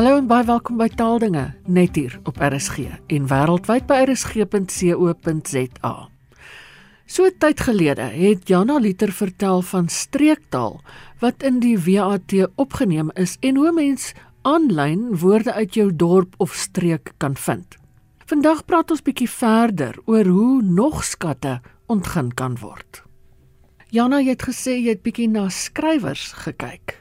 Hallo en baie welkom by Taaldinge net hier op RSG en wêreldwyd by rsg.co.za. So tyd gelede het Jana Liter vertel van streektaal wat in die WAT opgeneem is en hoe mens aanlyn woorde uit jou dorp of streek kan vind. Vandag praat ons bietjie verder oor hoe nog skatte ontgin kan word. Jana, jy het gesê jy het bietjie na skrywers gekyk.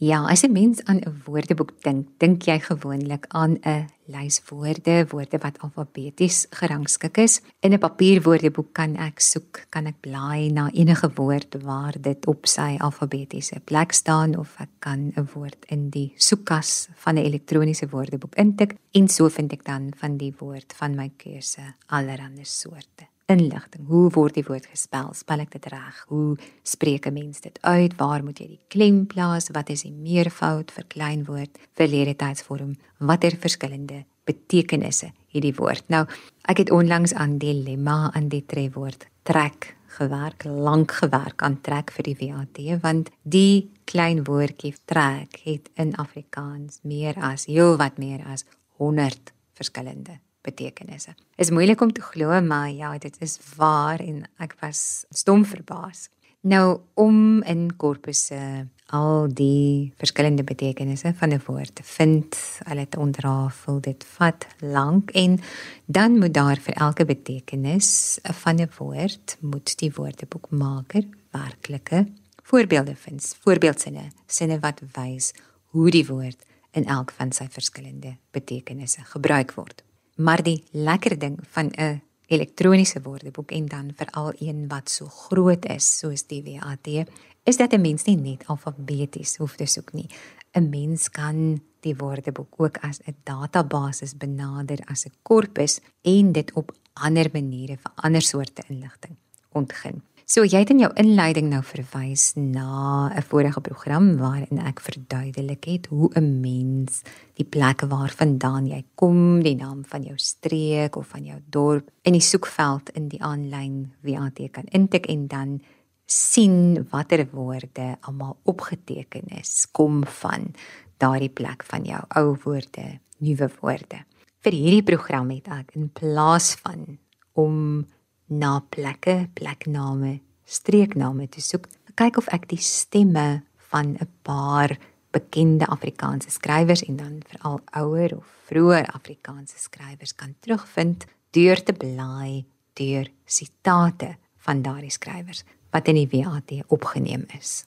Ja, as 'n mens aan 'n woordeboek dink, dink jy gewoonlik aan 'n lys woorde, woorde wat alfabeties gerangskik is. In 'n papierwoordeboek kan ek soek, kan ek blaai na enige woord waar dit op sy alfabetiese plek staan of ek kan 'n woord in die soekkas van 'n elektroniese woordeboek intik en so vind ek dan van die woord van my keuse allerlei soorte inligting. Hoe word die woord gespel? Spel ek dit reg? Hoe spreek 'n mens dit uit? Waar moet jy die klem plaas? Wat is die meervoud vir kleinwoord? Verlede tydsvorm. Watter verskillende betekenisse het die woord? Nou, ek het onlangs aan dilemma aan die trefwoord trek gewerk, lank gewerk aan trek vir die WAT want die klein woordjie trek het in Afrikaans meer as heelwat meer as 100 verskillende betekenisse. Is moeilik om te glo, maar ja, dit is waar en ek was stom verbaas. Nou om in korpusse al die verskillende betekenisse van 'n woord te vind, hulle te ontrafel, dit vat lank en dan moet daar vir elke betekenis van 'n woord moet die woordeboekmaker werklike voorbeelde vind, voorbeeldsinne, sinne wat wys hoe die woord in elk van sy verskillende betekenisse gebruik word. Maar die lekker ding van 'n elektroniese woordeboek en dan veral een wat so groot is soos die WAT, is dat 'n mens nie net alfabeties hoef te soek nie. 'n Mens kan die woordeboek ook as 'n database benader as 'n korpus en dit op ander maniere vir ander soorte inligting ontgin. So jy het in jou inleiding nou verwys na 'n vorige program waarin ek verduidelik het hoe 'n mens die plekke waarvandaan jy kom, die naam van jou streek of van jou dorp in die soekveld in die aanlyn WAT kan intik en dan sien watter woorde almal opgeteken is kom van daardie plek van jou ou woorde, nuwe woorde. Vir hierdie program het ek in plaas van om na plekke, plekname, streekname te soek. Kyk of ek die stemme van 'n paar bekende Afrikaanse skrywers en dan veral ouer of vroeë Afrikaanse skrywers kan terugvind deur te blaai deur sitate van daardie skrywers wat in die WAT opgeneem is.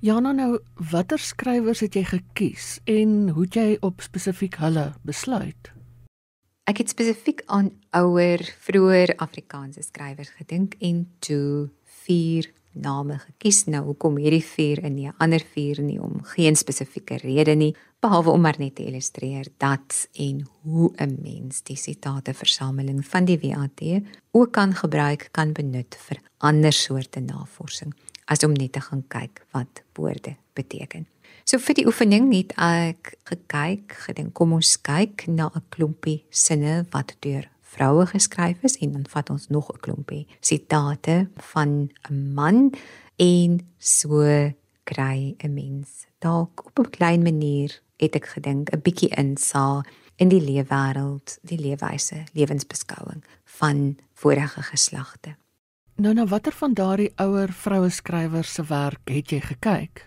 Jana nou, watter skrywers het jy gekies en hoe het jy op spesifiek hulle besluit? Ek het spesifiek aan ouer, vroeër Afrikaanse skrywers gedink en toe vier name gekies. Nou hoekom hierdie vier en nie ander vier nie om geen spesifieke rede nie, behalwe om maar net te illustreer dat en hoe 'n mens die sitate versameling van die WAT ook kan gebruik kan benut vir ander soorte navorsing as om net te gaan kyk wat woorde beteken. So vir die oefening het ek gekyk, gedink kom ons kyk na 'n klompie sinne wat deur vroue geskryf is en dan vat ons nog 'n klompie sitate van 'n man en so kry 'n mens dalk op 'n klein manier het ek gedink 'n bietjie insa in die leefwêreld, die leefwyse, lewensbeskouing van vorige geslagte. Nou nou watter van daardie ouer vroue skrywers se werk het jy gekyk?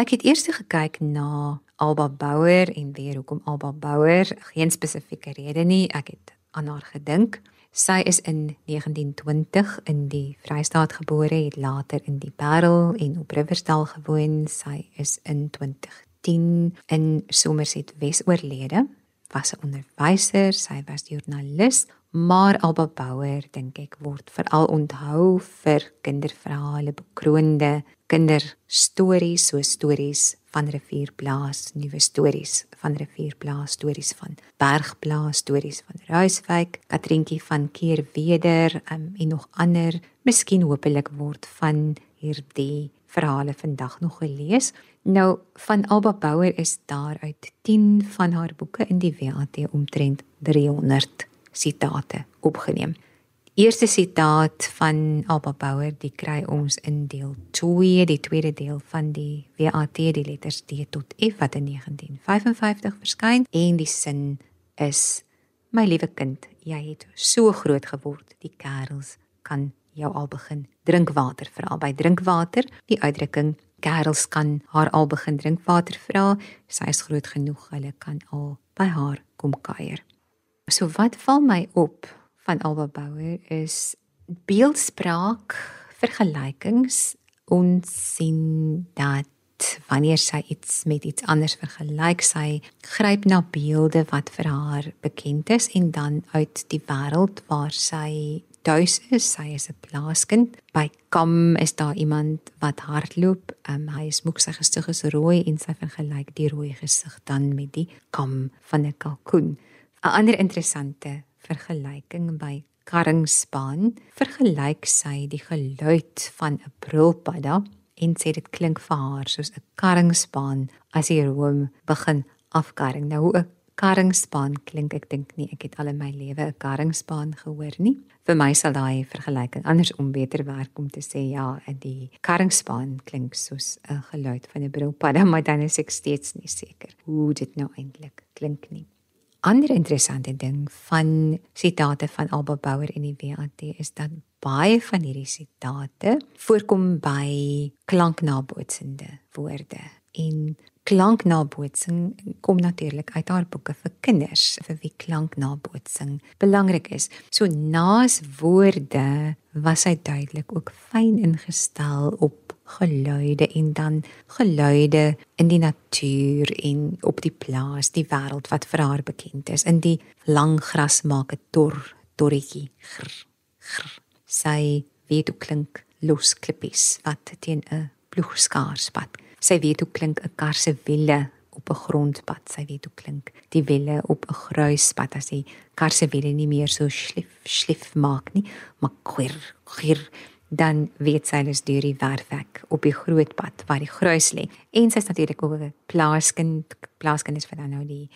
Ek het eers gekyk na Alba Bouwer en weer hoekom Alba Bouwer, geen spesifieke rede nie. Ek het aan haar gedink. Sy is in 1920 in die Vrystaat gebore, het later in die Parel en op Riverstal gewoon. Sy is in 2010 in Somerset Wes oorlede. Was 'n onderwyser, sy was joernalis, maar Alba Bouwer dink ek word veral onthou vir kinderverhale, bekroonde kinderstories, so stories van rivierblaas, nuwe stories van rivierblaas, stories van bergblaas, stories van Ruiswyk, Katrientjie van Keerweder um, en nog ander. Miskien hopelik word van hierdie verhale vandag nog gelees. Nou van Alba Bouwer is daar uit 10 van haar boeke in die WAT omtrent 300 sitate opgeneem. eerste sitaat van Alba Bouwer, die kry ons in deel 2, die tweede deel van die WAT die letters D tot F wat in 1955 verskyn en die sin is My liewe kind, jy het so groot geword, die kerels kan jou al begin drinkwater vra. By drinkwater, die uitdrukking kerels kan haar al begin drinkwater vra, sy is groot genoeg, hulle kan al by haar kom kuier. So wat val my op van Alba Bouwer is beeldspraak, vergelykings ons sien dat wanneer sy iets met iets anders vergelyk, sy gryp na beelde wat vir haar bekend is en dan uit die wêreld waar sy tuis is, sy is 'n plaaskind. By Kam is daar iemand wat hardloop. Um, hy is moek sy gesig is rooi en sy vergelyk die rooi gesig dan met die kam van 'n kalkoen. 'n Ander interessante vergelyking by Karringsbaan vergelyk sy die geluid van 'n brulpadda en sê dit klink vir haar soos 'n karringspan as die room begin afkarring. Nou hoe 'n karringspan klink, ek dink nie ek het al in my lewe 'n karringspan gehoor nie. Vir my sal daai vergelyking andersom beter werk om te sê ja, die karringspan klink soos 'n geluid van 'n brilpad, maar dan is ek steeds nie seker hoe dit nou eintlik klink nie. Ander interessante ding van sitate van Alba Bouwer in die WAT is dat baie van hierdie sitate voorkom by klanknabootsende woorde. En klanknabootsing kom natuurlik uit haar boeke vir kinders vir wie klanknabootsing belangrik is. So naas woorde was hy duidelik ook fyn ingestel op geluide en dan geluide in die natuur en op die plaas, die wêreld wat vir haar bekend is. In die lang gras maak 'n tor, torretjie. Gr, gr. Sy weet hoe klink los klippies wat teen 'n ploegskaar spat. Sy weet hoe klink 'n kar se wiele op 'n grondpad. Sy weet hoe klink die wiele op 'n gruispad as die kar se wiele nie meer so slif slif maak nie, maar kwir kwir dan weet sy hulle is deur die werfhek op die groot pad waar die gruis lê. En sy's natuurlik ook 'n plaaskind, plaaskind is vir dan nou die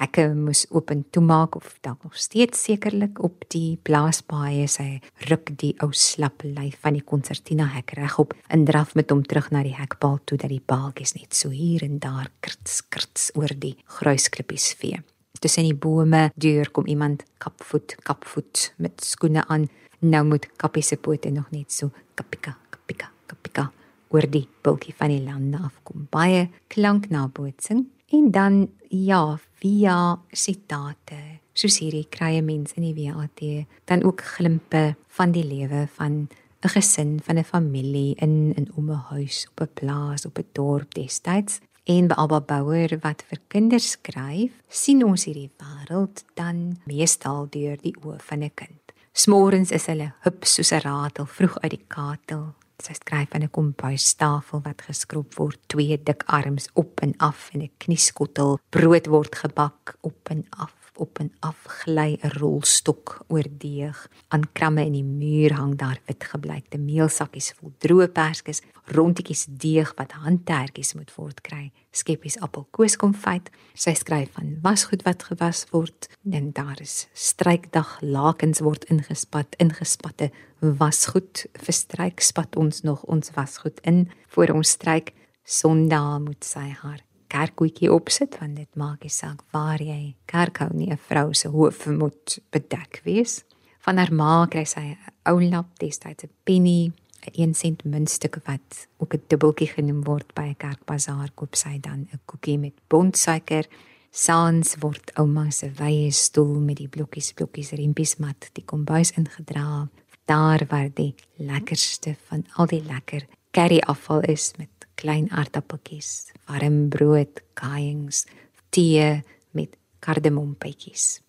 hekke moes oop en toe maak of dalk nog steeds sekerlik op die plaasbaaie sy ruk die ou slap lyf van die konsertina hek regop en draf met hom terug na die hekpaal toe dat die baaltjies net so hier en daar krits krits oor die gruisklippies vee. Tussen die bome deur kom iemand kapvoet kapvoet met skoene aan nou moet Kappie se pote nog net so kapika kapika kapika oor die bultjie van die lande afkom. Baie klank na bootsing en dan ja, via sitate. Soos hierdie krye mense in die WAT dan ook glimpe van die lewe van 'n gesin, van 'n familie in in om 'n huis, op 'n plaas, op 'n dorp destyds. En by Alba Bouwer wat vir kinders skryf, sien ons hierdie wêreld dan meestal deur die oë van 'n kind. Smorens is hulle hup soos 'n ratel vroeg uit die katel. Sy skryf aan 'n kombuistafel wat geskroep word, twee dik arms op en af en 'n knieskottel brood word gebak op en af op en af gly 'n rolstok oor deeg. Aan kramme in die muur hang daar witgebleikte meelsakkies vol droë perskes, rondetjies deeg wat handtertjies moet word kry. Skeppies appelkoeskonfyt. Sy skryf van wasgoed wat gewas word. Dan daar is strykdag lakens word ingespat, ingespatte wasgoed verstryk spat ons nog ons wasgoed in voor ons stryk. Sondag moet sy haar kerkkoetjie opsit want dit maak nie saak waar jy kerk hou nie 'n vrou se hoof moet bedek wees. Van haar ma kry sy 'n ou lap destyds 'n penny, 'n 1 sent muntstuk wat ook 'n dubbeltjie genoem word by 'n kerkbazaar koop sy dan 'n koekie met bontsuiker. Saans word ouma se wye stoel met die blokkies blokkies riempies mat die kombuis ingedra. Daar waar die lekkerste van al die lekker curry afval is met klein aardappeltjies, warm brood, kaaiings, tee met kardemompetjies.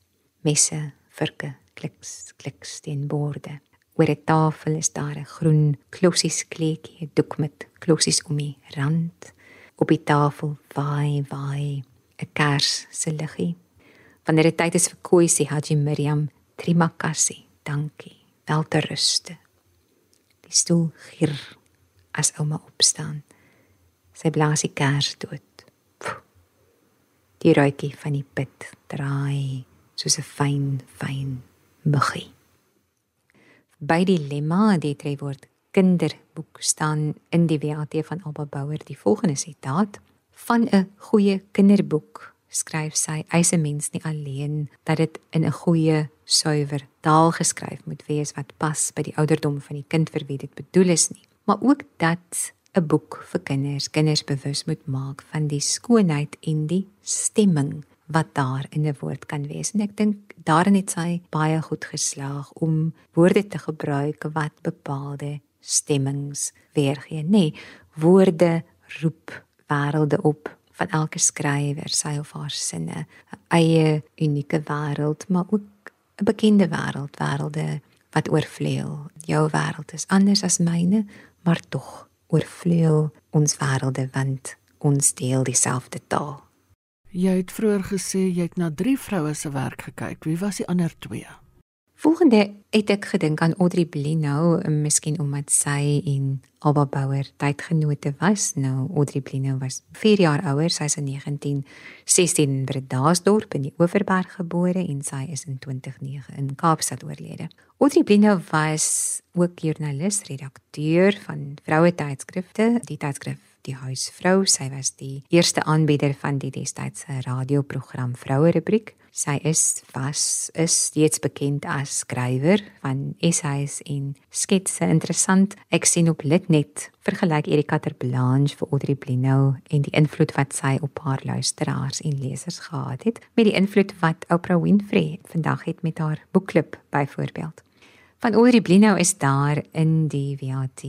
Messe, virke, kliks, kliks teen borde. Oor 'n tafel is daar 'n groen klossies kleedjie, 'n doek met klossies om die rand. Op die tafel waai waai 'n kers se liggie. Wanneer dit tyd is vir sê Haji Miriam, "Trimakasi, dankie. Welteruste." Die stoel gier as ouma opstaan. Sy blaas die kers dood. Die ruitjie van die pit draai soos 'n fyn, fyn muggie. By die lemma die trefwoord kinderboek staan in die WAT van Alba Bouwer die volgende sitaat: Van 'n goeie kinderboek skryf sy eise mens nie alleen dat dit in 'n goeie suiwer taal geskryf moet wees wat pas by die ouderdom van die kind vir wie dit bedoel is nie, maar ook dat 'n boek vir kinders kinders bewus moet maak van die skoonheid en die stemming wat daar in 'n woord kan wees. En ek dink daarin het sy baie goed geslaag om woorde te gebruik wat bepaalde stemmings weergee, nê. Nee, woorde roep wêrelde op van elke skrywer, sy of haar sinne, 'n eie unieke wêreld, maar ook 'n bekende wêreld, wêrelde wat oorvleuel. Jou wêreld is anders as myne, maar tog oorvleuel ons wêrelde want ons deel dieselfde taal. Jy het vroeër gesê jy het na 3 vroue se werk gekyk. Wie was die ander 2? Volgende het ek gedink aan Audrey Blino, miskien omdat sy en Alba Bouwer tydgenote was. Nou Audrey Blino was 4 jaar ouer, sy is in 1916 in Bredasdorp in die Oeverberg gebore en sy is in 2009 in Kaapstad oorlede. Audrey Blino was ook joernalis, redakteur van vroue tydskrifte, die tydskrif die huisvrou. Sy was die eerste aanbieder van die destydse radioprogram Vroue Rubriek. Sy is was is steeds bekend as skrywer van essays en sketse. Interessant. Ek sien op Litnet vergelyk Erika ter Blanche vir Audrey Blino en die invloed wat sy op haar luisteraars en lesers gehad het met die invloed wat Oprah Winfrey vandag het met haar boekklub byvoorbeeld. Van Audrey Blino is daar in die WAT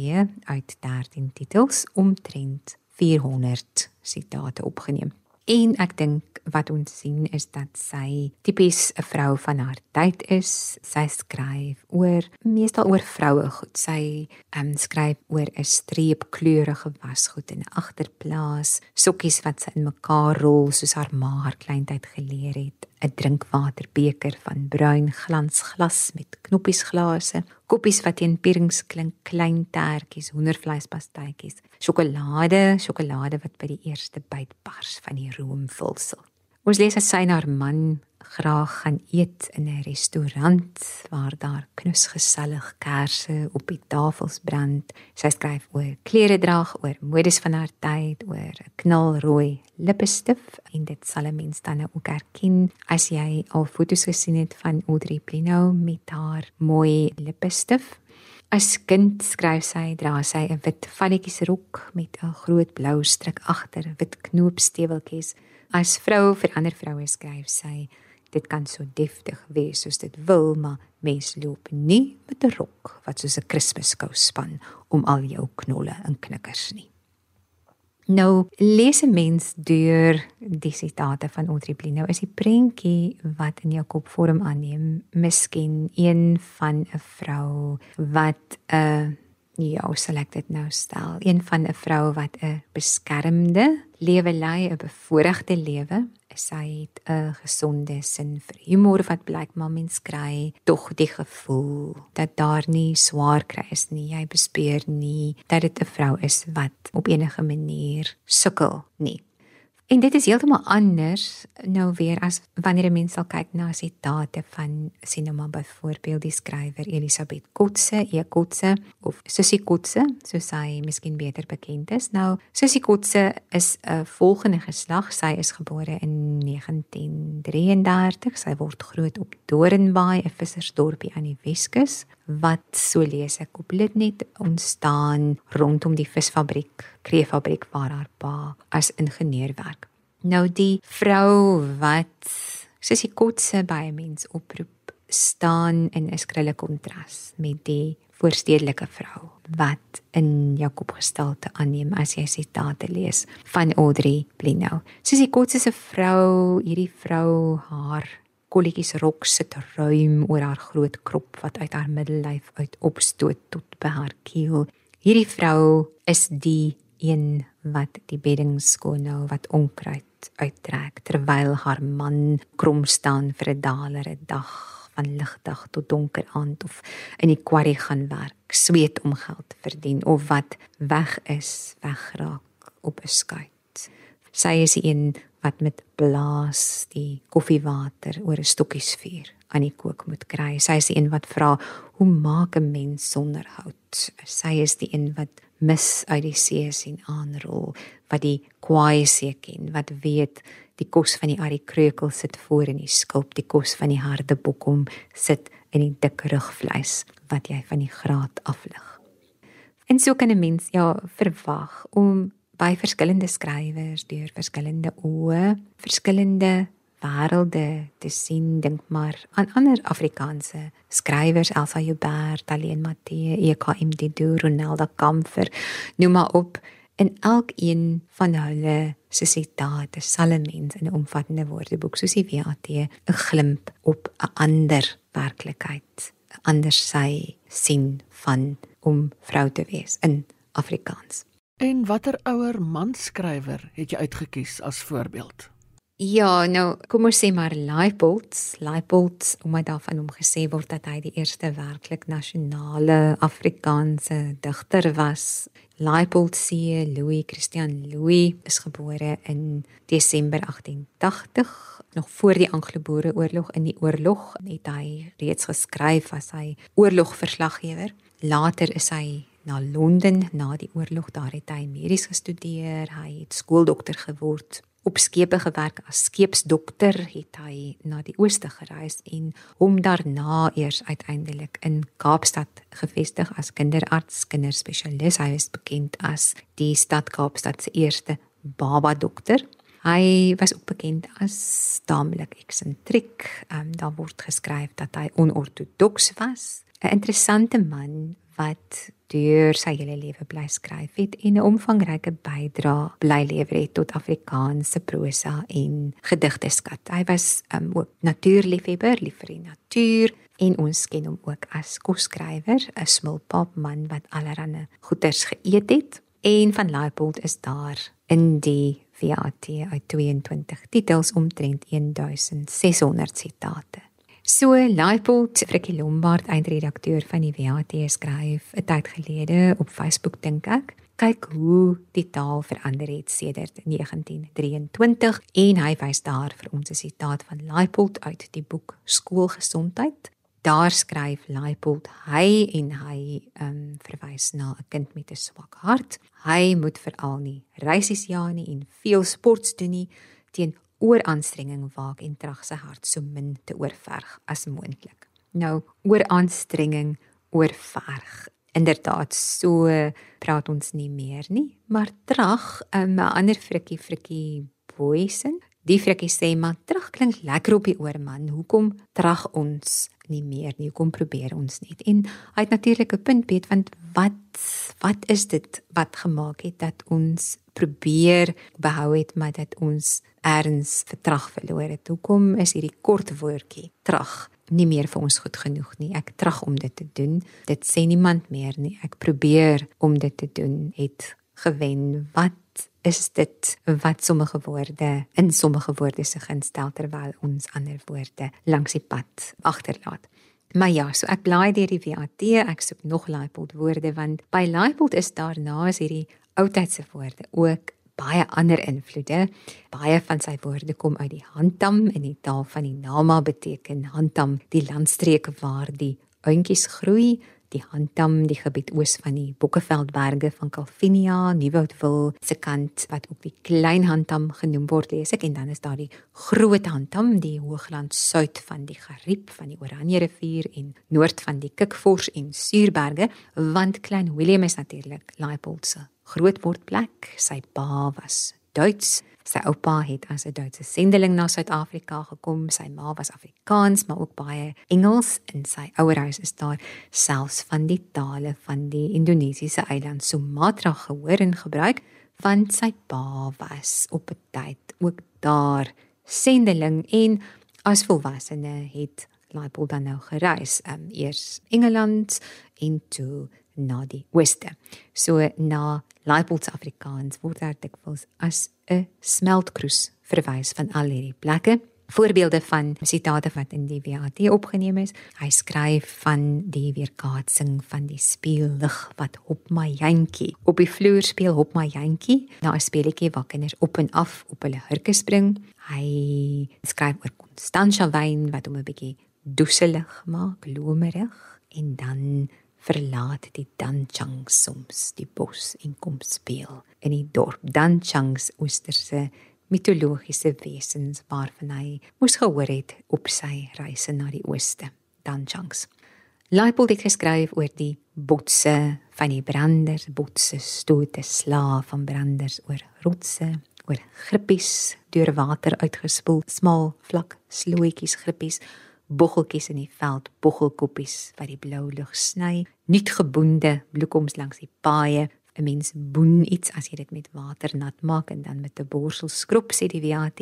uit 13 titels omtrent 400 sitate opgeneem. En ek dink wat ons sien is dat sy tipies 'n vrou van haar tyd is. Sy skryf oor meestal oor vroue goed. Sy um, skryf oor 'n streepkleurige wasgoed in 'n agterplaas, sokkies wat sy in mekaar rol soos haar ma haar kleintyd geleer het, 'n drinkwaterbeker van bruin glansglas met knoppiesglase, koppies wat teen pierings klink, klein tertjies, hoendervleispastytjies, sjokolade, sjokolade wat by die eerste byt bars van die roomvulsel. Ons lees dat sy en haar man graag gaan eet in 'n restaurant waar daar knusgesellig kersse op die tafels brand. Sy skryf oor klere drag, oor modes van haar tyd, oor 'n knalrooi lippestif en dit sal 'n mens dan ook herken as jy al foto's gesien het van Audrey Plino met haar mooi lippestif. As kind skryf sy dra sy 'n wit valletjiesrok met 'n groot blou stryk agter, wit knoopsteeweltjies. As vrou vir ander vroue skryf sy dit kan so deftig wees soos dit wil, maar mens loop nie met 'n rok wat soos 'n Kersfeeskous span om al jou knolle en knikkers nie. Nou, lees 'n mens deur die sitate van Audrey Plino is die prentjie wat in jou kop vorm aanneem, miskien een van 'n vrou wat 'n uh, ja, hoe sal ek dit nou stel? Een van 'n vrou wat 'n beskermde lewe lei, 'n bevoordeelde lewe. Sy het 'n gesonde sin vir humor wat blyk maar mens kry tog die gevoel dat daar nie swaar kry is nie. Jy bespeer nie dat dit 'n vrou is wat op enige manier sukkel nie. En dit is heeltemal anders nou weer as wanneer 'n mens sal kyk na sitate van sien nou maar byvoorbeeld die skrywer Elisabeth Kotse, E Kotse of Sussie Kotse, soos sy miskien beter bekend is. Nou Sussie Kotse is 'n volgende geslag. Sy is gebore in 1933. Sy word groot op Doringbaai, 'n vissersdorpie aan die Weskus wat so lees ek op Litnet ontstaan rondom die visfabriek, kreeffabriek waar haar pa as ingenieur werk. Nou die vrou wat soos die kotse by 'n mens oproep, staan in 'n skrille kontras met die voorstedelike vrou wat in Jakob gestalte aanneem as jy sitate lees van Audrey Blino. Soos die kotse se vrou, hierdie vrou haar kolletjies rok sit ruim oor haar groot krop wat uit haar middellyf uit opstoot tot by haar keel. Hierdie vrou is die een wat die bedding skoon nou wat onkruid uittrek terwyl haar man krom staan vir 'n daler 'n dag van ligdag tot donker aand of in die quarry gaan werk, sweet om geld verdien of wat weg is, wegraak op 'n skuit. Sy is die een wat met blaas die koffiewater oor 'n stokkies vuur aan die kook moet kry. Sy is die een wat vra, "Hoe maak 'n mens sonder hout?" Sy is die een wat mis uit die see sien aanrol, wat die kwaai see ken, wat weet die kos van die arie kreukel sit voor in die skulp, die kos van die harde bokkom sit in die dik rugvleis wat jy van die graat aflig. En so kan 'n mens ja verwag om by verskillende skrywers deur verskillende oë, verskillende wêrelde te sien dink maar aan ander Afrikaanse skrywers Elsa Joubert, Talien Matthee, EKM Dido, Ronelda Kamfer, noem maar op in elkeen van hulle se sitate sal 'n mens in 'n omvattende woordeboek soos die WAT 'n glimp op 'n ander werklikheid, 'n ander sy sien van om vrou te wees in Afrikaans. En watter ouer manskrywer het jy uitgekies as voorbeeld? Ja, nou kom ons sê maar Leipold, Leipold, omdat daarvan hom gesê word dat hy die eerste werklik nasionale Afrikaanse digter was. Leipold se Louis Christian Louis is gebore in Desember 1880, nog voor die Anglo-Boereoorlog. In die oorlog het hy reeds geskryf as hy oorlogverslaggewer. Later is hy na Londen na die oorlog, daar het hy medies gestudeer, hy het skooldokter geword op skepe gewerk as skeepsdokter het hy na die ooste gereis en hom daarna eers uiteindelik in Kaapstad gevestig as kinderarts, kinderspesialis. Hy is bekend as die stad Kaapstad se eerste baba dokter. Hy was ook bekend as taamlik eksentriek. Um, daar word geskryf dat hy onortodoks was. 'n Interessante man wat deur sy hele lewe bly skryf het en 'n omvangryke bydrae bly lewer het tot Afrikaanse prosa en gedigte skat. Hy was um, ook natuurliefhebber, lief vir die natuur en ons ken hom ook as kosskrywer, 'n smulpap man wat allerlei goeders geëet het. En van Laipold is daar in die VAT uit 22 titels omtrent 1600 sitate. So Laipold Frikkie Lombard eindredakteur van die WAT skryf 'n tyd gelede op Facebook dink ek kyk hoe die taal verander het sedert 1923 en hy wys daar vir ons 'n sitaat van Laipold uit die boek Skoolgesondheid. Daar skryf Laipold hy en hy um, verwys na 'n kind met 'n swak hart. Hy moet veral nie reisies ja nie en veel sports doen nie. Teen ooraanstrenging waak en trag sy hart so min te oorverg as moontlik. Nou, ooraanstrenging, oorverg. Inderdaad, so praat ons nie meer nie, maar trag 'n um, ander frikkie frikkie boysen. Die frikkie sê maar trag klink lekker op die oor man. Hoekom trag ons nie meer nie? Hoekom probeer ons net? En hy het natuurlik 'n punt beet want wat wat is dit wat gemaak het dat ons probeer behou het maar dat ons erns vertrag verloor het. Hoekom is hierdie kort woordjie trag nie meer vir ons goed genoeg nie? Ek trag om dit te doen. Dit sê niemand meer nie. Ek probeer om dit te doen het gewen. Wat is dit wat sommige woorde in sommige woorde se ginstel terwyl ons ander woorde langs die pad agterlaat? Maar ja, so ek blaai deur die WAT, ek soek nog Leipold woorde want by Leipold is daarna is hierdie oudtydse woorde ook baie ander invloede. Baie van sy woorde kom uit die Handam en die taal van die Nama beteken Handam, die landstreek waar die ountjies groei die Handam, die gebied oos van die Bokkeveldberge van Calvinia, Nieuwoudtville se kant wat ook die Klein Handam genoem word, lees ek. En dan is daar die Groot Handam, die hoogland suid van die Gariep van die Oranje rivier en noord van die Kikfors en Suurberge, want Klein Willem is natuurlik Leipold se grootwordplek. Sy pa was Duits Sy oupa het as 'n Duitse sendeling na Suid-Afrika gekom. Sy ma was Afrikaans, maar ook baie Engels en sy ouerhuis is daar selfs van die tale van die Indonesiese eiland Sumatra gehoor en gebruik, want sy pa was op 'n tyd ook daar sendeling en as volwassene het Leipold dan nou gereis, um, eers Engeland en toe na die ooste. So na Leipold Afrikaans word daar dikwels as 'n smeltkroes verwys van al hierdie plekke. Voorbeelde van sitate wat in die WAT opgeneem is. Hy skryf van die weerkaatsing van die speellig wat op my jantjie op die vloer speel op my jantjie. Nou 'n speletjie waar kinders op en af op hulle hurke spring. Hy skryf oor Constantia Wyn wat hom 'n bietjie doeselig maak, lomerig en dan verlaat die Danchang soms die bos en kom speel in die dorp. Danchang's oosterse mitologiese wesens waarvan hy moes gehoor het op sy reise na die ooste Danchang's Leipold het geskryf oor die botse van die branders, botse stote slaaf van branders oor rotse, oor grippies deur water uitgespoel, smal vlak slootjies grippies, boggeltjies in die veld, boggelkoppies wat die blou lug sny, nuut geboende bloekoms langs die paaie. 'n Mens boen iets as jy dit met water nat maak en dan met 'n borsel skrob sê die WAT,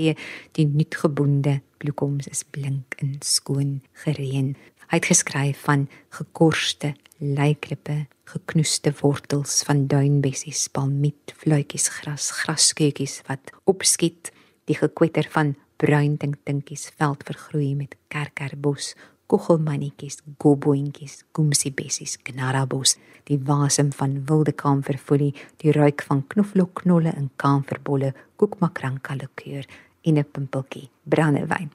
die nuut geboende bloekoms is blink en skoon gereën. Hy het geskryf van gekorste leiklippe, geknoeste wortels van duinbessies, palmiet, fluitjies gras, graskeutjies wat opskiet, die gekwetter van bruin tinktinkies veld vergroei met kerkerbos, koggelmannetjies, goboentjies, gumsibessies, gnarabos, die wasem van wilde kamferfolie, die ruik van knoflookknolle en kamferbolle, koekmakranka likeur en 'n pimpeltjie brandewyn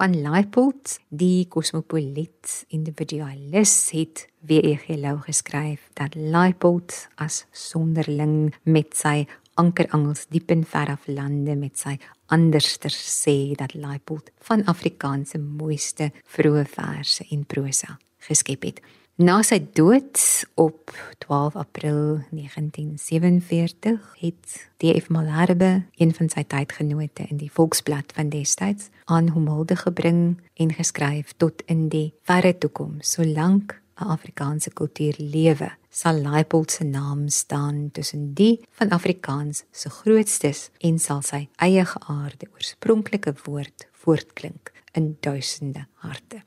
van Leipold, die kosmopoliet individualis het W.E.G. Lou geskryf dat Leipold as sonderling met sy ankerangels diep in veraf lande met sy anderster sê dat Leipold van Afrikaanse mooiste vroeë verse en prosa geskep het. Na sy dood op 12 April 1947 het D.F. Malherbe, een van sy tydgenote in die Volksblad van destyds, aan hom hulde gebring en geskryf tot in die verre toekoms, solank 'n Afrikaanse kultuur lewe, sal Leipold se naam staan tussen die van Afrikaans se grootstes en sal sy eie geaarde oorspronklike woord voortklink in duisende harte.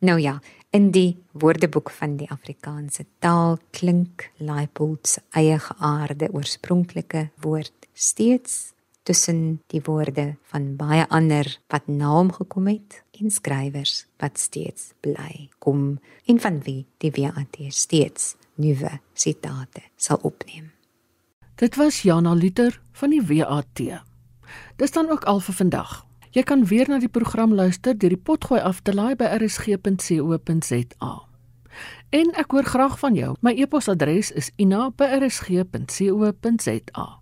Nou ja, in die Woordeboek van die Afrikaanse taal klink Leipold se eie geaarde oorspronklike woord steeds tussen die woorde van baie ander wat na hom gekom het en skrywers wat steeds bly kom en van wie die WAT steeds nuwe sitate sal opneem. Dit was Jana Liter van die WAT. Dis dan ook al vir vandag. Jy kan weer na die program luister deur die potgooi af te laai by rsg.co.za. En ek hoor graag van jou. My e-posadres is ina@rsg.co.za.